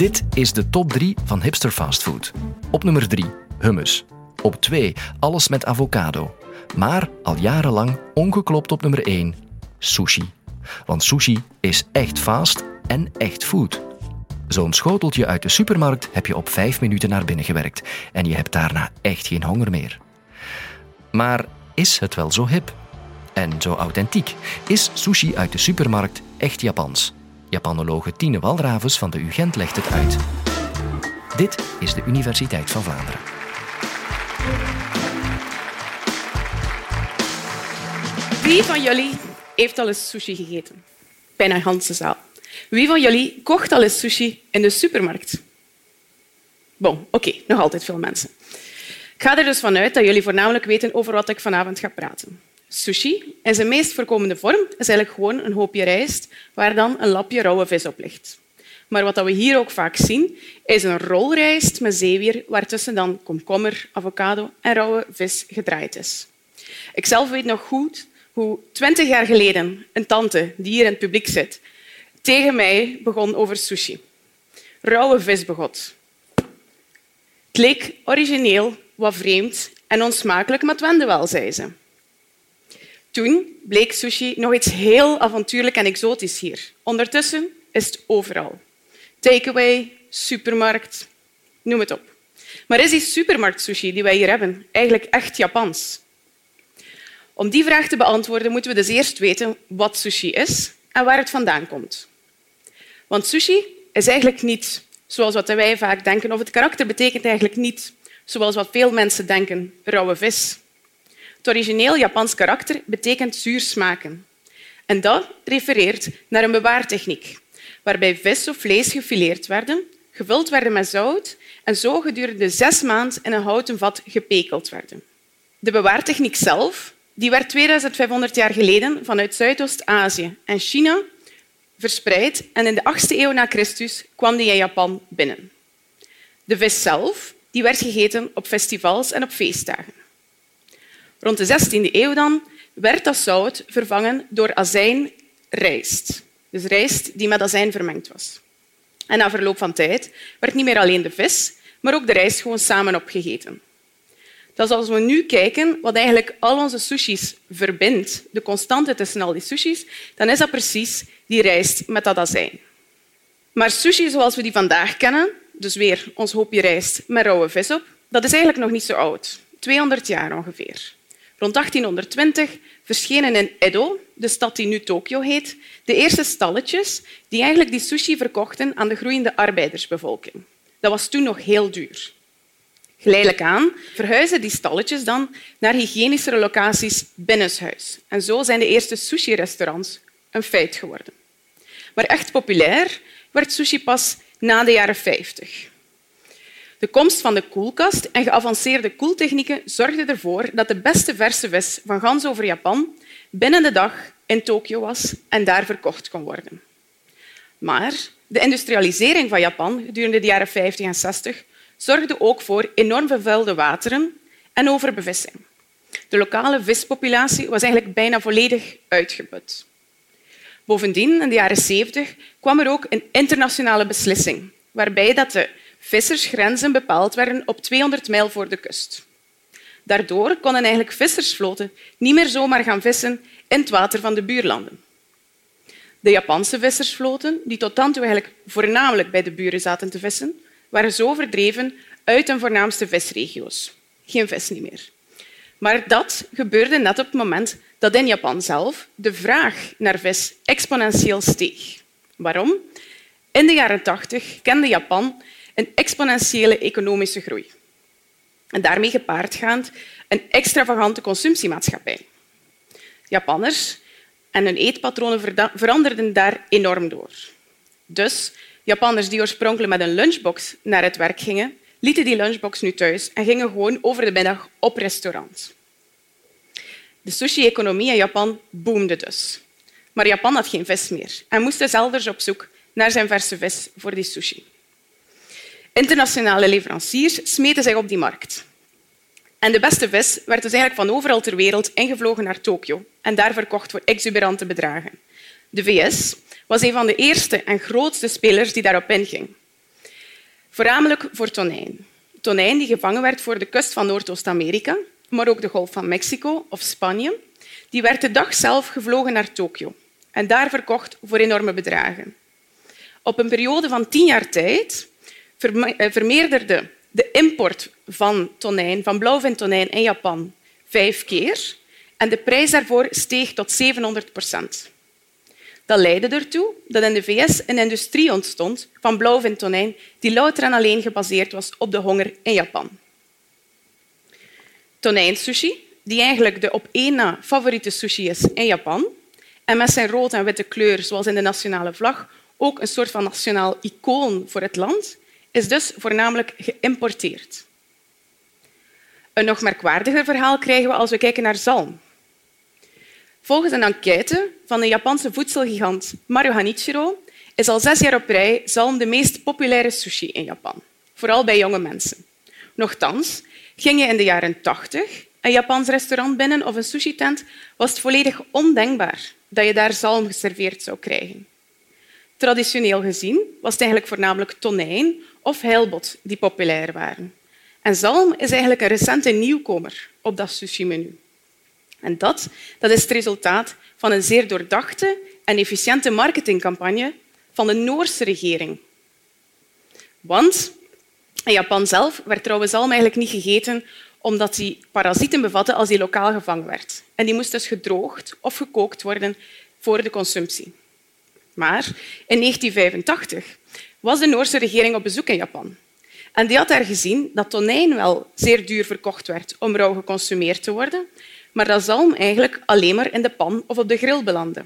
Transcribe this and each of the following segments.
Dit is de top 3 van hipster fastfood. Op nummer 3, hummus. Op 2, alles met avocado. Maar al jarenlang ongeklopt op nummer 1, sushi. Want sushi is echt fast en echt food. Zo'n schoteltje uit de supermarkt heb je op 5 minuten naar binnen gewerkt en je hebt daarna echt geen honger meer. Maar is het wel zo hip? En zo authentiek? Is sushi uit de supermarkt echt Japans? Japanologe Tine Walravens van de UGent legt het uit. Dit is de Universiteit van Vlaanderen. Wie van jullie heeft al eens sushi gegeten? Bijna een ganse zaal. Wie van jullie kocht al eens sushi in de supermarkt? Bon, oké, nog altijd veel mensen. Ik ga er dus vanuit dat jullie voornamelijk weten over wat ik vanavond ga praten. Sushi in zijn meest voorkomende vorm is eigenlijk gewoon een hoopje rijst waar dan een lapje rauwe vis op ligt. Maar wat we hier ook vaak zien, is een rol rijst met zeewier waartussen dan komkommer, avocado en rauwe vis gedraaid is. Ik zelf weet nog goed hoe twintig jaar geleden een tante die hier in het publiek zit tegen mij begon over sushi. Rauwe visbegot. Het leek origineel, wat vreemd en onsmakelijk, maar het wende wel, zei ze. Toen bleek sushi nog iets heel avontuurlijk en exotisch hier. Ondertussen is het overal. Takeaway, supermarkt, noem het op. Maar is die supermarkt-sushi die wij hier hebben eigenlijk echt Japans? Om die vraag te beantwoorden moeten we dus eerst weten wat sushi is en waar het vandaan komt. Want sushi is eigenlijk niet zoals wat wij vaak denken, of het karakter betekent eigenlijk niet zoals wat veel mensen denken, rauwe vis. Het origineel Japans karakter betekent zuur smaken. En dat refereert naar een bewaartechniek, waarbij vis of vlees gefileerd werden, gevuld werden met zout en zo gedurende zes maanden in een houten vat gepekeld werden. De bewaartechniek zelf die werd 2500 jaar geleden vanuit Zuidoost-Azië en China verspreid en in de 8e eeuw na Christus kwam die in Japan binnen. De vis zelf die werd gegeten op festivals en op feestdagen. Rond de 16e eeuw dan werd dat zout vervangen door azijnrijst. Dus rijst die met azijn vermengd was. En na verloop van tijd werd niet meer alleen de vis, maar ook de rijst gewoon samen opgegeten. Dat als we nu kijken wat eigenlijk al onze sushis verbindt, de constante tussen al die sushis, dan is dat precies die rijst met dat azijn. Maar sushi zoals we die vandaag kennen, dus weer ons hoopje rijst met rauwe vis op, dat is eigenlijk nog niet zo oud. 200 jaar ongeveer. Rond 1820 verschenen in Edo, de stad die nu Tokio heet, de eerste stalletjes die eigenlijk die sushi verkochten aan de groeiende arbeidersbevolking. Dat was toen nog heel duur. Geleidelijk aan verhuizen die stalletjes dan naar hygiënischere locaties binnenshuis. En zo zijn de eerste sushi-restaurants een feit geworden. Maar echt populair werd sushi pas na de jaren 50. De komst van de koelkast en geavanceerde koeltechnieken zorgden ervoor dat de beste verse vis van gans over Japan binnen de dag in Tokio was en daar verkocht kon worden. Maar de industrialisering van Japan gedurende de jaren 50 en 60 zorgde ook voor enorm vervuilde wateren en overbevissing. De lokale vispopulatie was eigenlijk bijna volledig uitgeput. Bovendien, in de jaren 70, kwam er ook een internationale beslissing waarbij dat de vissersgrenzen bepaald werden op 200 mijl voor de kust. Daardoor konden eigenlijk vissersvloten niet meer zomaar gaan vissen in het water van de buurlanden. De Japanse vissersvloten, die tot dan toe eigenlijk voornamelijk bij de buren zaten te vissen, waren zo verdreven uit hun voornaamste visregio's. Geen vis niet meer. Maar dat gebeurde net op het moment dat in Japan zelf de vraag naar vis exponentieel steeg. Waarom? In de jaren 80 kende Japan een exponentiële economische groei. En daarmee gepaardgaand een extravagante consumptiemaatschappij. Japanners en hun eetpatronen veranderden daar enorm door. Dus Japanners die oorspronkelijk met een lunchbox naar het werk gingen, lieten die lunchbox nu thuis en gingen gewoon over de middag op restaurant. De sushi-economie in Japan boomde dus. Maar Japan had geen vis meer en moest dus elders op zoek naar zijn verse vis voor die sushi. Internationale leveranciers smeten zich op die markt. En de beste vis werd dus eigenlijk van overal ter wereld ingevlogen naar Tokio en daar verkocht voor exuberante bedragen. De VS was een van de eerste en grootste spelers die daarop inging. Voornamelijk voor tonijn. Tonijn die gevangen werd voor de kust van Noordoost-Amerika, maar ook de Golf van Mexico of Spanje. Die werd de dag zelf gevlogen naar Tokio en daar verkocht voor enorme bedragen. Op een periode van tien jaar tijd vermeerderde de import van tonijn, van blauwvintonijn in Japan vijf keer en de prijs daarvoor steeg tot 700 procent. Dat leidde ertoe dat in de VS een industrie ontstond van blauwvintonijn die louter en alleen gebaseerd was op de honger in Japan. Tonijnsushi, die eigenlijk de op één na favoriete sushi is in Japan, en met zijn rood en witte kleur, zoals in de nationale vlag, ook een soort van nationaal icoon voor het land, is dus voornamelijk geïmporteerd. Een nog merkwaardiger verhaal krijgen we als we kijken naar zalm. Volgens een enquête van de Japanse voedselgigant Maru Hanichiro is al zes jaar op rij zalm de meest populaire sushi in Japan, vooral bij jonge mensen. Nochtans, ging je in de jaren 80 een Japans restaurant binnen of een sushi-tent, was het volledig ondenkbaar dat je daar zalm geserveerd zou krijgen. Traditioneel gezien was het eigenlijk voornamelijk tonijn of heilbot die populair waren. En zalm is eigenlijk een recente nieuwkomer op dat sushi-menu. En dat, dat is het resultaat van een zeer doordachte en efficiënte marketingcampagne van de Noorse regering. Want in Japan zelf werd trouwens zalm eigenlijk niet gegeten omdat die parasieten bevatte als die lokaal gevangen werd. En die moest dus gedroogd of gekookt worden voor de consumptie. Maar in 1985 was de Noorse regering op bezoek in Japan. En die had daar gezien dat tonijn wel zeer duur verkocht werd om rauw geconsumeerd te worden, maar dat zalm eigenlijk alleen maar in de pan of op de grill belandde.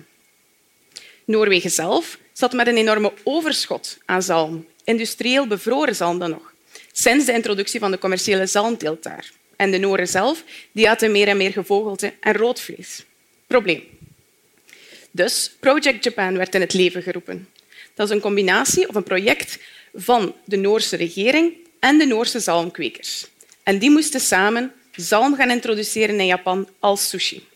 Noorwegen zelf zat met een enorme overschot aan zalm, industrieel bevroren zalm dan nog, sinds de introductie van de commerciële zalmteelt daar. En de Noren zelf die aten meer en meer gevogelte en rood vlees. Probleem. Dus Project Japan werd in het leven geroepen. Dat is een combinatie of een project van de Noorse regering en de Noorse zalmkwekers. En die moesten samen zalm gaan introduceren in Japan als sushi.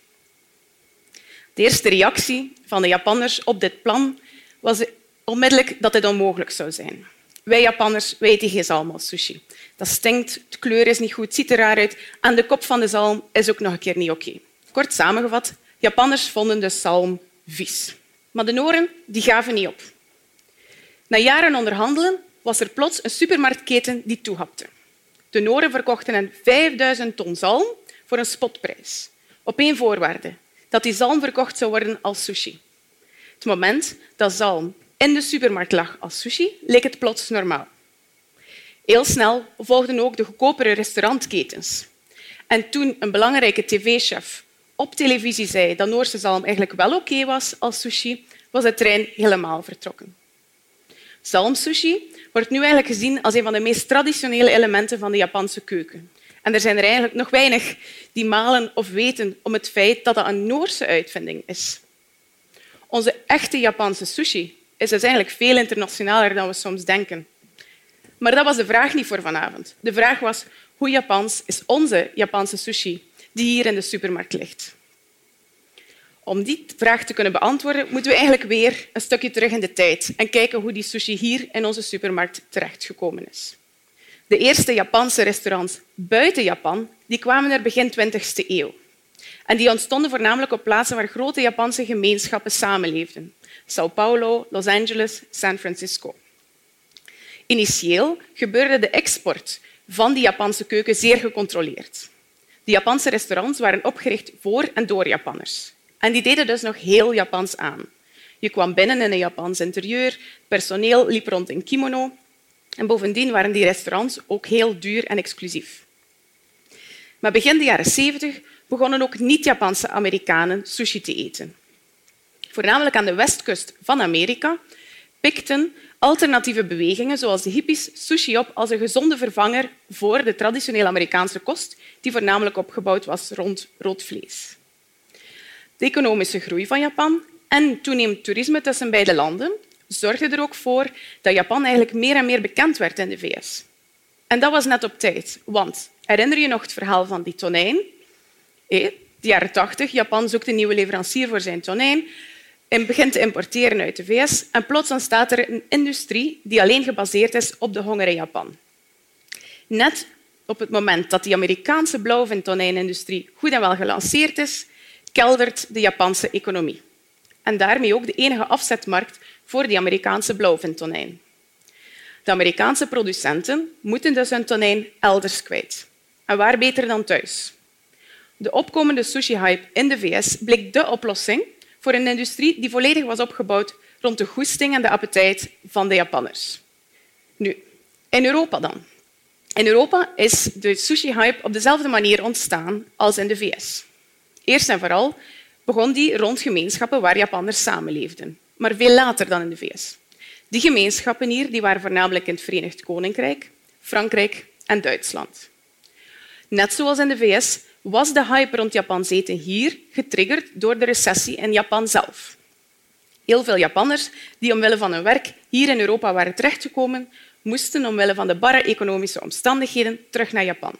De eerste reactie van de Japanners op dit plan was onmiddellijk dat dit onmogelijk zou zijn. Wij Japanners wij eten geen zalm als sushi. Dat stinkt, de kleur is niet goed, ziet er raar uit en de kop van de zalm is ook nog een keer niet oké. Kort samengevat, Japanners vonden de zalm vies. Maar de Noren die gaven niet op. Na jaren onderhandelen was er plots een supermarktketen die toehapte. De Noren verkochten een 5000 ton zalm voor een spotprijs. Op één voorwaarde, dat die zalm verkocht zou worden als sushi. Het moment dat zalm in de supermarkt lag als sushi, leek het plots normaal. Heel snel volgden ook de goedkopere restaurantketens. En toen een belangrijke tv-chef op televisie zei dat Noorse zalm eigenlijk wel oké was als sushi, was de trein helemaal vertrokken. Zalmsushi wordt nu eigenlijk gezien als een van de meest traditionele elementen van de Japanse keuken. En er zijn er eigenlijk nog weinig die malen of weten om het feit dat dat een Noorse uitvinding is. Onze echte Japanse sushi is dus eigenlijk veel internationaler dan we soms denken. Maar dat was de vraag niet voor vanavond. De vraag was hoe Japans is onze Japanse sushi die hier in de supermarkt ligt. Om die vraag te kunnen beantwoorden, moeten we eigenlijk weer een stukje terug in de tijd en kijken hoe die sushi hier in onze supermarkt terechtgekomen is. De eerste Japanse restaurants buiten Japan die kwamen er begin 20e eeuw. En die ontstonden voornamelijk op plaatsen waar grote Japanse gemeenschappen samenleefden. São Paulo, Los Angeles, San Francisco. Initieel gebeurde de export van die Japanse keuken zeer gecontroleerd. De Japanse restaurants waren opgericht voor en door Japanners. En die deden dus nog heel Japans aan. Je kwam binnen in een Japans interieur, personeel liep rond in kimono en bovendien waren die restaurants ook heel duur en exclusief. Maar begin de jaren 70 begonnen ook niet-Japanse Amerikanen sushi te eten. Voornamelijk aan de westkust van Amerika pikten alternatieve bewegingen, zoals de hippies, sushi op als een gezonde vervanger voor de traditionele Amerikaanse kost, die voornamelijk opgebouwd was rond rood vlees. De economische groei van Japan en toenemend toerisme tussen beide landen zorgden er ook voor dat Japan eigenlijk meer en meer bekend werd in de VS. En dat was net op tijd, want herinner je nog het verhaal van die tonijn? Eh, de jaren 80, Japan zoekt een nieuwe leverancier voor zijn tonijn. en begint te importeren uit de VS en plots ontstaat er een industrie die alleen gebaseerd is op de honger in Japan. Net op het moment dat de Amerikaanse blauwvintonijnindustrie goed en wel gelanceerd is, keldert de Japanse economie. En daarmee ook de enige afzetmarkt voor die Amerikaanse blauwvintonijn. De Amerikaanse producenten moeten dus hun tonijn elders kwijt. En waar beter dan thuis? De opkomende sushi-hype in de VS bleek de oplossing voor een industrie die volledig was opgebouwd rond de goesting en de appetijt van de Japanners. Nu, in Europa dan. In Europa is de sushi-hype op dezelfde manier ontstaan als in de VS. Eerst en vooral begon die rond gemeenschappen waar Japanners samenleefden, maar veel later dan in de VS. Die gemeenschappen hier die waren voornamelijk in het Verenigd Koninkrijk, Frankrijk en Duitsland. Net zoals in de VS was de hype rond Japans eten hier getriggerd door de recessie in Japan zelf. Heel veel Japanners die omwille van hun werk hier in Europa waren terechtgekomen, moesten omwille van de barre economische omstandigheden terug naar Japan.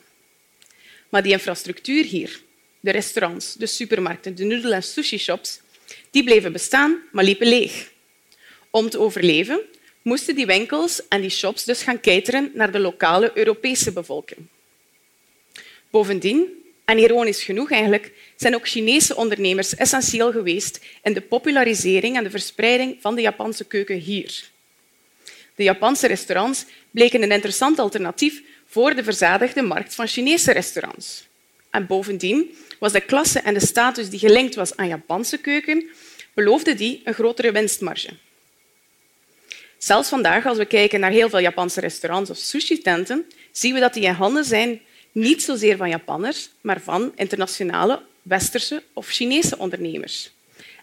Maar die infrastructuur hier, de restaurants, de supermarkten, de noedel- en sushi-shops, die bleven bestaan, maar liepen leeg. Om te overleven moesten die winkels en die shops dus gaan cateren naar de lokale Europese bevolking. Bovendien, en ironisch genoeg eigenlijk, zijn ook Chinese ondernemers essentieel geweest in de popularisering en de verspreiding van de Japanse keuken hier. De Japanse restaurants bleken een interessant alternatief voor de verzadigde markt van Chinese restaurants. En bovendien was de klasse en de status die gelinkt was aan Japanse keuken, beloofde die een grotere winstmarge. Zelfs vandaag, als we kijken naar heel veel Japanse restaurants of sushi-tenten, zien we dat die in handen zijn niet zozeer van Japanners, maar van internationale westerse of Chinese ondernemers.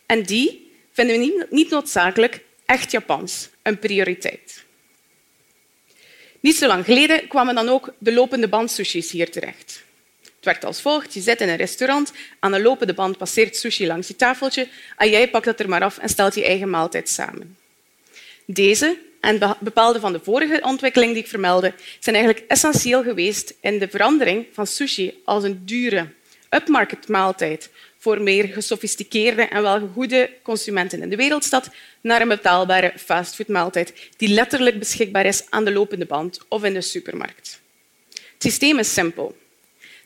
En die vinden we niet noodzakelijk echt Japans een prioriteit. Niet zo lang geleden kwamen dan ook de lopende band sushis hier terecht. Het werkt als volgt. Je zit in een restaurant, aan een lopende band passeert sushi langs je tafeltje en jij pakt dat er maar af en stelt je eigen maaltijd samen. Deze en bepaalde van de vorige ontwikkeling die ik vermeldde, zijn eigenlijk essentieel geweest in de verandering van sushi als een dure upmarket maaltijd voor meer gesofisticeerde en welgegoede consumenten in de wereldstad naar een betaalbare fastfoodmaaltijd die letterlijk beschikbaar is aan de lopende band of in de supermarkt. Het systeem is simpel.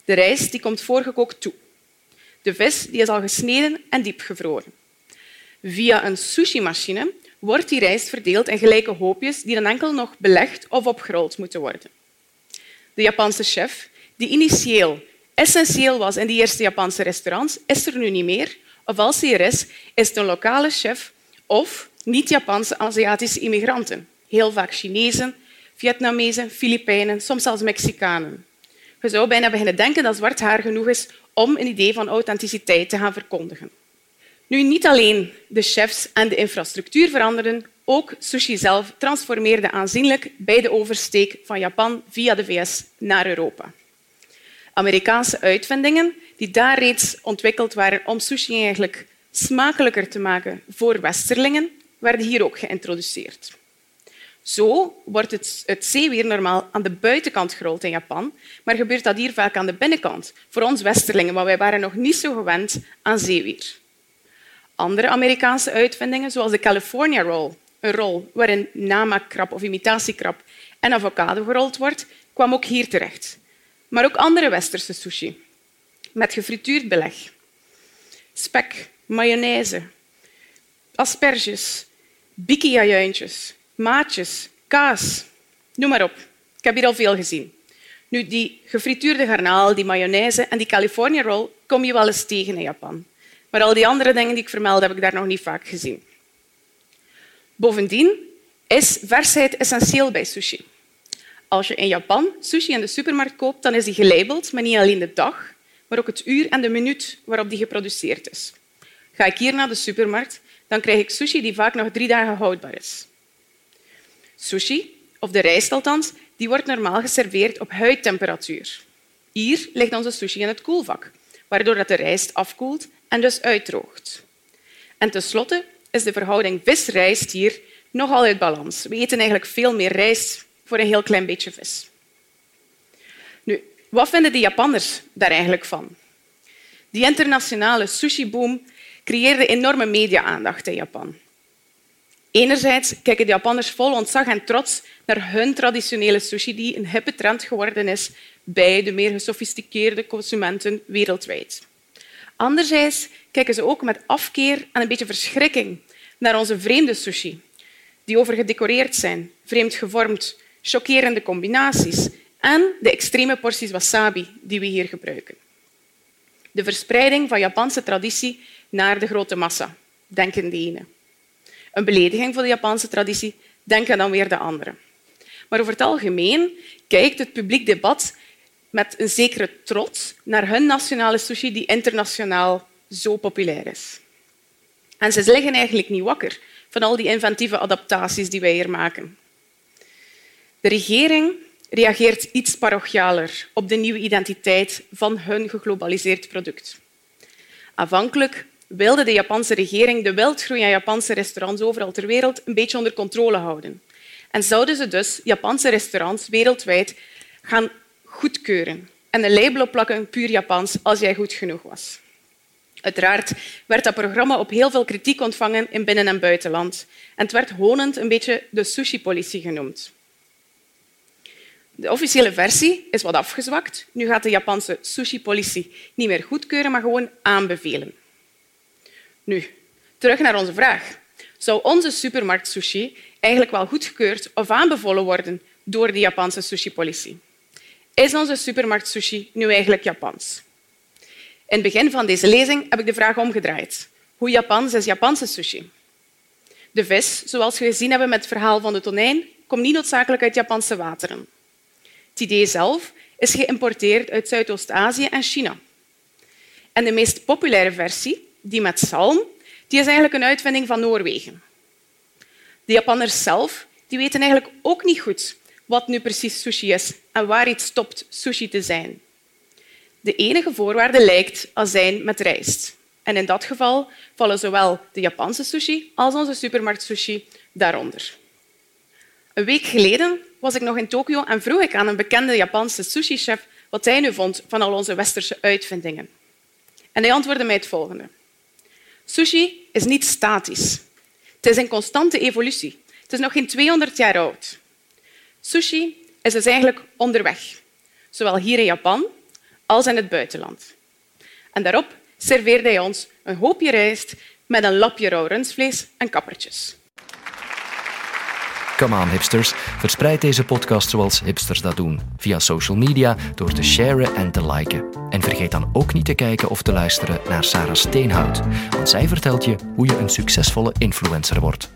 De rijst die komt voorgekookt toe. De vis die is al gesneden en diepgevroren. Via een sushi-machine wordt die rijst verdeeld in gelijke hoopjes die dan enkel nog belegd of opgerold moeten worden. De Japanse chef, die initieel essentieel was in die eerste Japanse restaurants, is er nu niet meer. Of als hij er is, is het een lokale chef of niet-Japanse Aziatische immigranten. Heel vaak Chinezen, Vietnamezen, Filipijnen, soms zelfs Mexicanen. Je zou bijna beginnen denken dat zwart haar genoeg is om een idee van authenticiteit te gaan verkondigen. Nu, niet alleen de chefs en de infrastructuur veranderden, ook sushi zelf transformeerde aanzienlijk bij de oversteek van Japan via de VS naar Europa. Amerikaanse uitvindingen die daar reeds ontwikkeld waren om sushi eigenlijk smakelijker te maken voor westerlingen, werden hier ook geïntroduceerd. Zo wordt het, zeewier normaal aan de buitenkant gerold in Japan, maar gebeurt dat hier vaak aan de binnenkant, voor ons westerlingen, want wij waren nog niet zo gewend aan zeewier. Andere Amerikaanse uitvindingen, zoals de California Roll, een rol waarin namaakkrab of imitatiekrab en avocado gerold wordt, kwam ook hier terecht. Maar ook andere westerse sushi, met gefrituurd beleg. Spek, mayonaise, asperges, bikkia-juintjes, maatjes, kaas, noem maar op. Ik heb hier al veel gezien. Nu, die gefrituurde garnaal, die mayonaise en die California roll kom je wel eens tegen in Japan. Maar al die andere dingen die ik vermeld, heb ik daar nog niet vaak gezien. Bovendien is versheid essentieel bij sushi. Als je in Japan sushi in de supermarkt koopt, dan is die gelabeld met niet alleen de dag, maar ook het uur en de minuut waarop die geproduceerd is. Ga ik hier naar de supermarkt, dan krijg ik sushi die vaak nog drie dagen houdbaar is. Sushi, of de rijst althans, die wordt normaal geserveerd op huidtemperatuur. Hier ligt onze sushi in het koelvak, waardoor de rijst afkoelt en dus uitdroogt. En tenslotte is de verhouding vis-rijst hier nogal uit balans. We eten eigenlijk veel meer rijst voor een heel klein beetje vis. Nu, wat vinden de Japanners daar eigenlijk van? Die internationale sushi-boom creëerde enorme media-aandacht in Japan. Enerzijds kijken de Japanners vol ontzag en trots naar hun traditionele sushi, die een hippe trend geworden is bij de meer gesofisticeerde consumenten wereldwijd. Anderzijds kijken ze ook met afkeer en een beetje verschrikking naar onze vreemde sushi, die overgedecoreerd zijn, vreemd gevormd, chockerende combinaties en de extreme porties wasabi die we hier gebruiken. De verspreiding van Japanse traditie naar de grote massa, denken de ene. Een belediging voor de Japanse traditie, denken dan weer de anderen. Maar over het algemeen kijkt het publiek debat met een zekere trots naar hun nationale sushi die internationaal zo populair is. En ze liggen eigenlijk niet wakker van al die inventieve adaptaties die wij hier maken. De regering reageert iets parochialer op de nieuwe identiteit van hun geglobaliseerd product. Aanvankelijk wilde de Japanse regering de wildgroei aan Japanse restaurants overal ter wereld een beetje onder controle houden. En zouden ze dus Japanse restaurants wereldwijd gaan goedkeuren en een label opplakken puur Japans als jij goed genoeg was. Uiteraard werd dat programma op heel veel kritiek ontvangen in binnen- en buitenland. En het werd honend een beetje de sushi-politie genoemd. De officiële versie is wat afgezwakt. Nu gaat de Japanse sushi-politie niet meer goedkeuren, maar gewoon aanbevelen. Nu, terug naar onze vraag. Zou onze supermarkt sushi eigenlijk wel goedgekeurd of aanbevolen worden door de Japanse sushi-politie? Is onze supermarkt sushi nu eigenlijk Japans? In het begin van deze lezing heb ik de vraag omgedraaid. Hoe Japans is Japanse sushi? De vis, zoals we gezien hebben met het verhaal van de tonijn, komt niet noodzakelijk uit Japanse wateren. Het idee zelf is geïmporteerd uit Zuidoost-Azië en China. En de meest populaire versie, die met zalm, die is eigenlijk een uitvinding van Noorwegen. De Japanners zelf die weten eigenlijk ook niet goed wat nu precies sushi is en waar iets stopt sushi te zijn. De enige voorwaarde lijkt azijn met rijst. En in dat geval vallen zowel de Japanse sushi als onze supermarkt sushi daaronder. Een week geleden was ik nog in Tokio en vroeg ik aan een bekende Japanse sushi-chef wat hij nu vond van al onze westerse uitvindingen. En hij antwoordde mij het volgende. Sushi is niet statisch. Het is in constante evolutie. Het is nog geen 200 jaar oud. Sushi is dus eigenlijk onderweg, zowel hier in Japan als in het buitenland. En daarop serveerde hij ons een hoopje rijst met een lapje rauw rundvlees en kappertjes. Come on, hipsters. Verspreid deze podcast zoals hipsters dat doen. Via social media, door te sharen en te liken. En vergeet dan ook niet te kijken of te luisteren naar Sarah Steenhout. Want zij vertelt je hoe je een succesvolle influencer wordt.